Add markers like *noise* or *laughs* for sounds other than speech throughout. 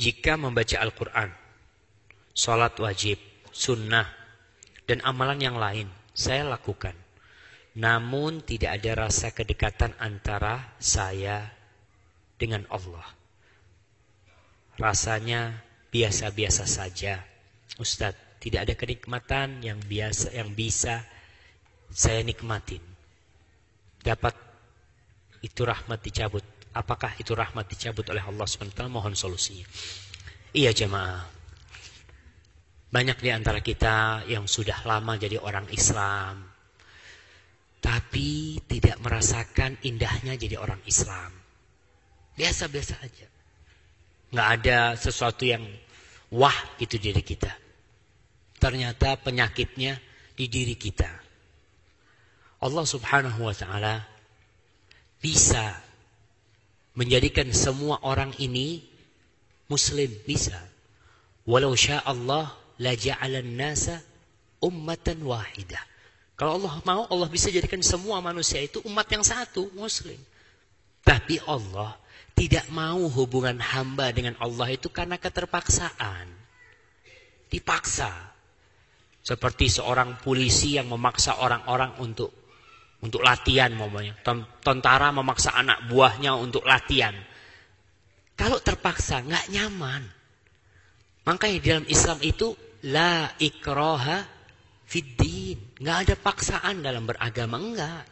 jika membaca Al-Quran, sholat wajib, sunnah, dan amalan yang lain, saya lakukan. Namun tidak ada rasa kedekatan antara saya dengan Allah. Rasanya biasa-biasa saja. Ustadz, tidak ada kenikmatan yang biasa yang bisa saya nikmatin. Dapat itu rahmat dicabut. Apakah itu rahmat dicabut oleh Allah SWT? Mohon solusinya. Iya jemaah. Banyak di antara kita yang sudah lama jadi orang Islam. Tapi tidak merasakan indahnya jadi orang Islam. Biasa-biasa aja. Nggak ada sesuatu yang wah itu diri kita. Ternyata penyakitnya di diri kita. Allah subhanahu wa ta'ala bisa menjadikan semua orang ini muslim. Bisa. Walau sya Allah la ja'alan nasa ummatan wahidah. Kalau Allah mau, Allah bisa jadikan semua manusia itu umat yang satu, muslim. Tapi Allah tidak mau hubungan hamba dengan Allah itu karena keterpaksaan. Dipaksa. Seperti seorang polisi yang memaksa orang-orang untuk untuk latihan momennya. Tentara memaksa anak buahnya untuk latihan. Kalau terpaksa nggak nyaman. Makanya di dalam Islam itu la ikroha fiddin. Nggak ada paksaan dalam beragama enggak.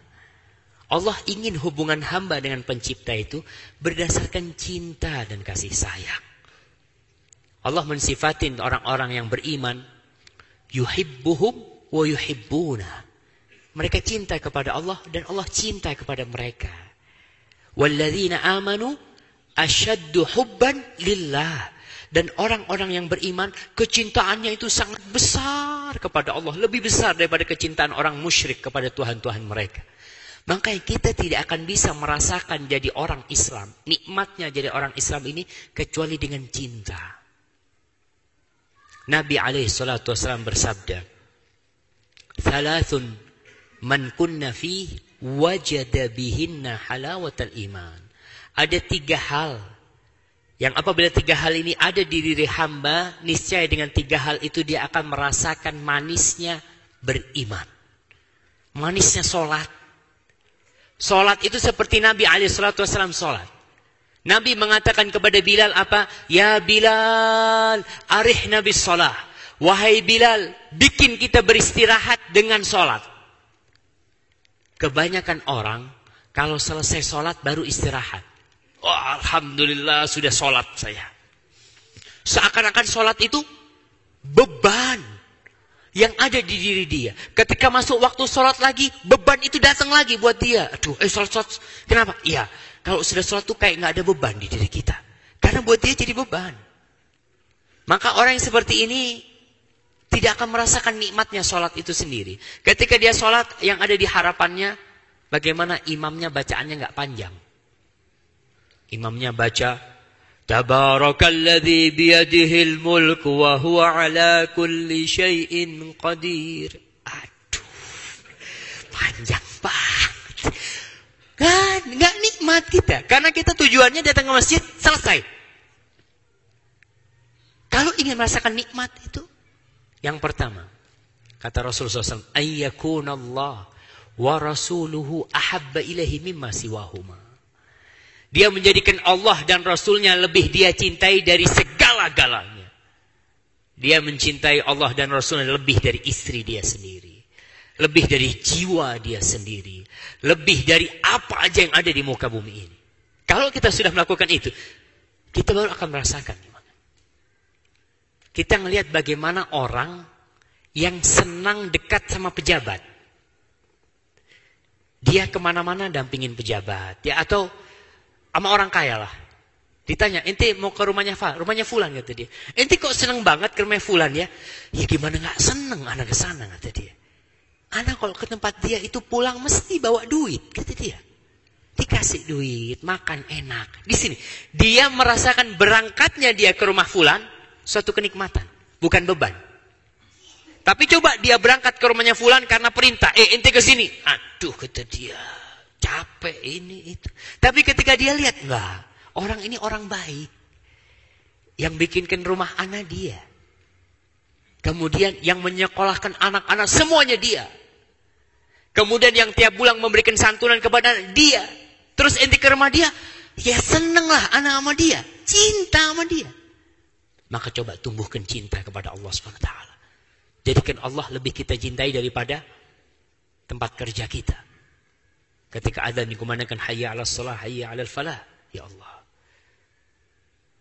Allah ingin hubungan hamba dengan pencipta itu berdasarkan cinta dan kasih sayang. Allah mensifatin orang-orang yang beriman yuhibbuhum wa yuhibbuna. Mereka cinta kepada Allah dan Allah cinta kepada mereka. Walladzina amanu asyaddu hubban lillah. Dan orang-orang yang beriman, kecintaannya itu sangat besar kepada Allah. Lebih besar daripada kecintaan orang musyrik kepada Tuhan-Tuhan mereka. Makanya kita tidak akan bisa merasakan jadi orang Islam. Nikmatnya jadi orang Islam ini kecuali dengan cinta. Nabi alaihi wasallam bersabda, "Thalathun man kunna fi wajada bihinna halawatal iman." Ada tiga hal yang apabila tiga hal ini ada di diri hamba, niscaya dengan tiga hal itu dia akan merasakan manisnya beriman. Manisnya solat. Solat itu seperti Nabi wasallam solat. Nabi mengatakan kepada Bilal apa? Ya Bilal, arih Nabi salah. Wahai Bilal, bikin kita beristirahat dengan solat. Kebanyakan orang, kalau selesai solat baru istirahat. Oh, Alhamdulillah sudah solat saya. Seakan-akan solat itu beban yang ada di diri dia. Ketika masuk waktu sholat lagi, beban itu datang lagi buat dia. Aduh, eh sholat, sholat. Kenapa? Iya, kalau sudah sholat tuh kayak nggak ada beban di diri kita. Karena buat dia jadi beban. Maka orang yang seperti ini tidak akan merasakan nikmatnya sholat itu sendiri. Ketika dia sholat yang ada di harapannya, bagaimana imamnya bacaannya nggak panjang. Imamnya baca, Tabarakalladzi biyadihil mulk wa huwa ala kulli syai'in qadir. Aduh, panjang banget. Kan, nggak nikmat kita. Karena kita tujuannya datang ke masjid, selesai. Kalau ingin merasakan nikmat itu, yang pertama, kata Rasulullah SAW, Allah wa rasuluhu ahabba ilahi mimma siwahuma. Dia menjadikan Allah dan Rasulnya lebih dia cintai dari segala-galanya. Dia mencintai Allah dan Rasulnya lebih dari istri dia sendiri. Lebih dari jiwa dia sendiri. Lebih dari apa aja yang ada di muka bumi ini. Kalau kita sudah melakukan itu, kita baru akan merasakan. Kita melihat bagaimana orang yang senang dekat sama pejabat. Dia ke mana-mana dampingin pejabat. Ya, atau sama orang kaya lah. Ditanya, ente mau ke rumahnya Fa? Rumahnya Fulan kata dia. Ente kok seneng banget ke rumah Fulan ya? Ya gimana gak seneng anak ke sana kata dia. Anak kalau ke tempat dia itu pulang mesti bawa duit, kata dia. Dikasih duit, makan enak. Di sini, dia merasakan berangkatnya dia ke rumah fulan, suatu kenikmatan, bukan beban. Tapi coba dia berangkat ke rumahnya fulan karena perintah, eh ente ke sini. Aduh, kata dia, capek ini itu. Tapi ketika dia lihat, enggak, orang ini orang baik. Yang bikinkan rumah anak dia. Kemudian yang menyekolahkan anak-anak semuanya dia. Kemudian yang tiap bulan memberikan santunan kepada dia. Terus ente ke rumah dia, ya senenglah anak sama dia, cinta sama dia. Maka coba tumbuhkan cinta kepada Allah taala. Jadikan Allah lebih kita cintai daripada tempat kerja kita. Ketika ada dikumandangkan hayya 'ala shalah, hayya 'ala falah, ya Allah.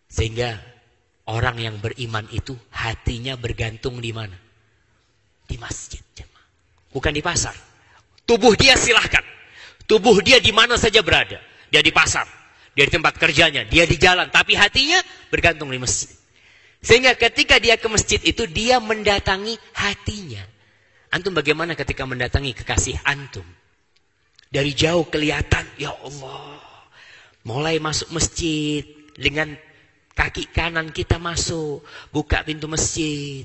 Sehingga orang yang beriman itu hatinya bergantung di mana? Di masjid, Bukan di pasar. Tubuh dia silahkan. Tubuh dia di mana saja berada. Dia di pasar, dia di tempat kerjanya, dia di jalan. Tapi hatinya bergantung di masjid. Sehingga ketika dia ke masjid itu, dia mendatangi hatinya. Antum bagaimana ketika mendatangi kekasih antum? Dari jauh kelihatan, ya Allah. Mulai masuk masjid, dengan kaki kanan kita masuk. Buka pintu masjid.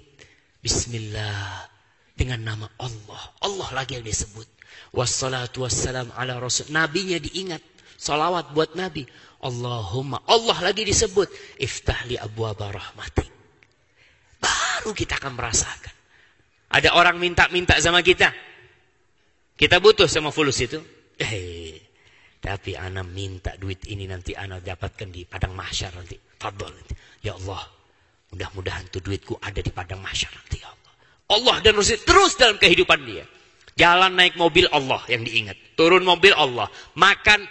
Bismillah. Dengan nama Allah. Allah lagi yang disebut. Wassalatu wassalam ala rasul. Nabinya diingat. Salawat buat Nabi. Allahumma. Allah lagi disebut. Iftahli abu rahmatik. Baru kita akan merasakan. Ada orang minta-minta sama kita. Kita butuh sama fulus itu. Eh, tapi anak minta duit ini nanti anak dapatkan di padang mahsyar nanti. Fadol. Ya Allah. Mudah-mudahan tuh duitku ada di padang mahsyar nanti ya Allah. Allah dan Rasul terus dalam kehidupan dia. Jalan naik mobil Allah yang diingat. Turun mobil Allah. Makan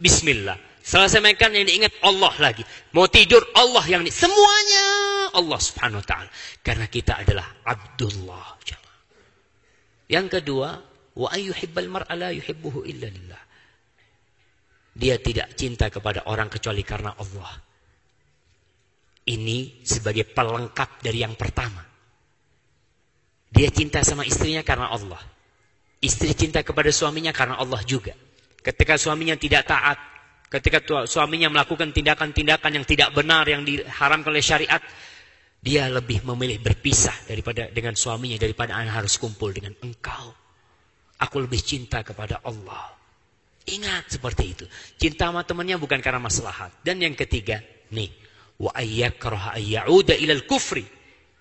Bismillah. Selesai makan yang diingat Allah lagi. Mau tidur Allah yang di... Semuanya Allah subhanahu wa ta'ala. Karena kita adalah Abdullah. Yang kedua. Wa ayyuhibbal mar'a yuhibbuhu illa lillah. Dia tidak cinta kepada orang kecuali karena Allah. Ini sebagai pelengkap dari yang pertama. Dia cinta sama istrinya karena Allah. Istri cinta kepada suaminya karena Allah juga. Ketika suaminya tidak taat, ketika suaminya melakukan tindakan-tindakan yang tidak benar yang diharamkan oleh syariat, dia lebih memilih berpisah daripada dengan suaminya daripada anak harus kumpul dengan engkau. Aku lebih cinta kepada Allah. Ingat seperti itu. Cinta sama temannya bukan karena maslahat. Dan yang ketiga, nih, wa ayyakraha ayyauda ilal kufri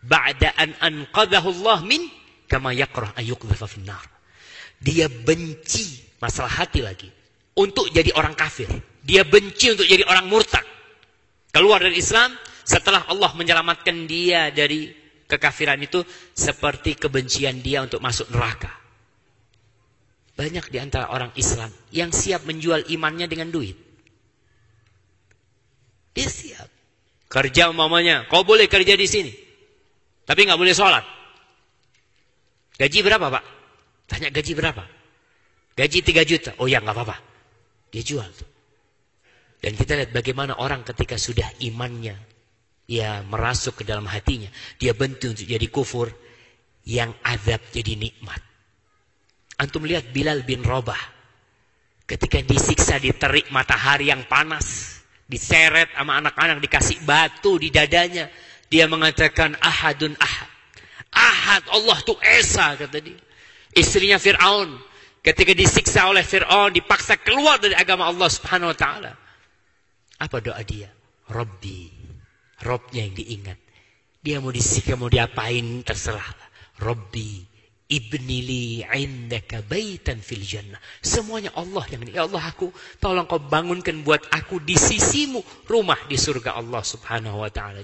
ba'da an anqadahu Allah min kama yakrah ayyuqdhafa finnar. Dia benci masalah hati lagi. Untuk jadi orang kafir. Dia benci untuk jadi orang murtad. Keluar dari Islam setelah Allah menyelamatkan dia dari kekafiran itu seperti kebencian dia untuk masuk neraka. Banyak di antara orang Islam yang siap menjual imannya dengan duit. Dia siap. Kerja umpamanya, kau boleh kerja di sini. Tapi nggak boleh sholat. Gaji berapa pak? Tanya gaji berapa? Gaji 3 juta. Oh ya nggak apa-apa. Dia jual tuh. Dan kita lihat bagaimana orang ketika sudah imannya ya merasuk ke dalam hatinya, dia bentuk untuk jadi kufur yang azab jadi nikmat. Antum lihat Bilal bin Robah ketika disiksa di terik matahari yang panas, diseret sama anak-anak dikasih batu di dadanya, dia mengatakan ahadun ahad. Ahad Allah tuh esa kata dia. Istrinya Fir'aun. Ketika disiksa oleh Fir'aun. Dipaksa keluar dari agama Allah subhanahu wa ta'ala. Apa doa dia? Robbi. Robnya yang diingat. Dia mau disiksa, mau diapain, terserah. Robbi. Ibnili indaka baitan fil jannah. Semuanya Allah yang ini. Ya Allah aku, tolong kau bangunkan buat aku di sisimu rumah di surga Allah subhanahu wa ta'ala.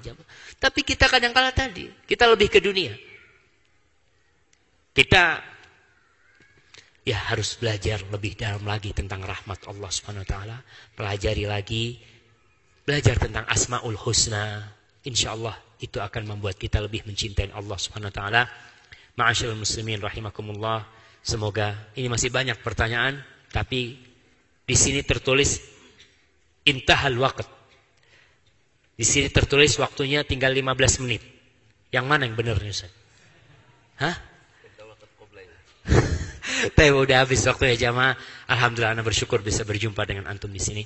Tapi kita kadang kala tadi, kita lebih ke dunia. Kita ya harus belajar lebih dalam lagi tentang rahmat Allah Subhanahu wa taala, pelajari lagi belajar tentang Asmaul Husna. Insyaallah itu akan membuat kita lebih mencintai Allah Subhanahu wa taala. Ma'asyiral muslimin rahimakumullah. Semoga ini masih banyak pertanyaan tapi di sini tertulis intahal waqt. Di sini tertulis waktunya tinggal 15 menit. Yang mana yang benar Ustaz? Hah? *laughs* Tapi udah habis waktu ya jamaah. Alhamdulillah anak bersyukur bisa berjumpa dengan antum di sini.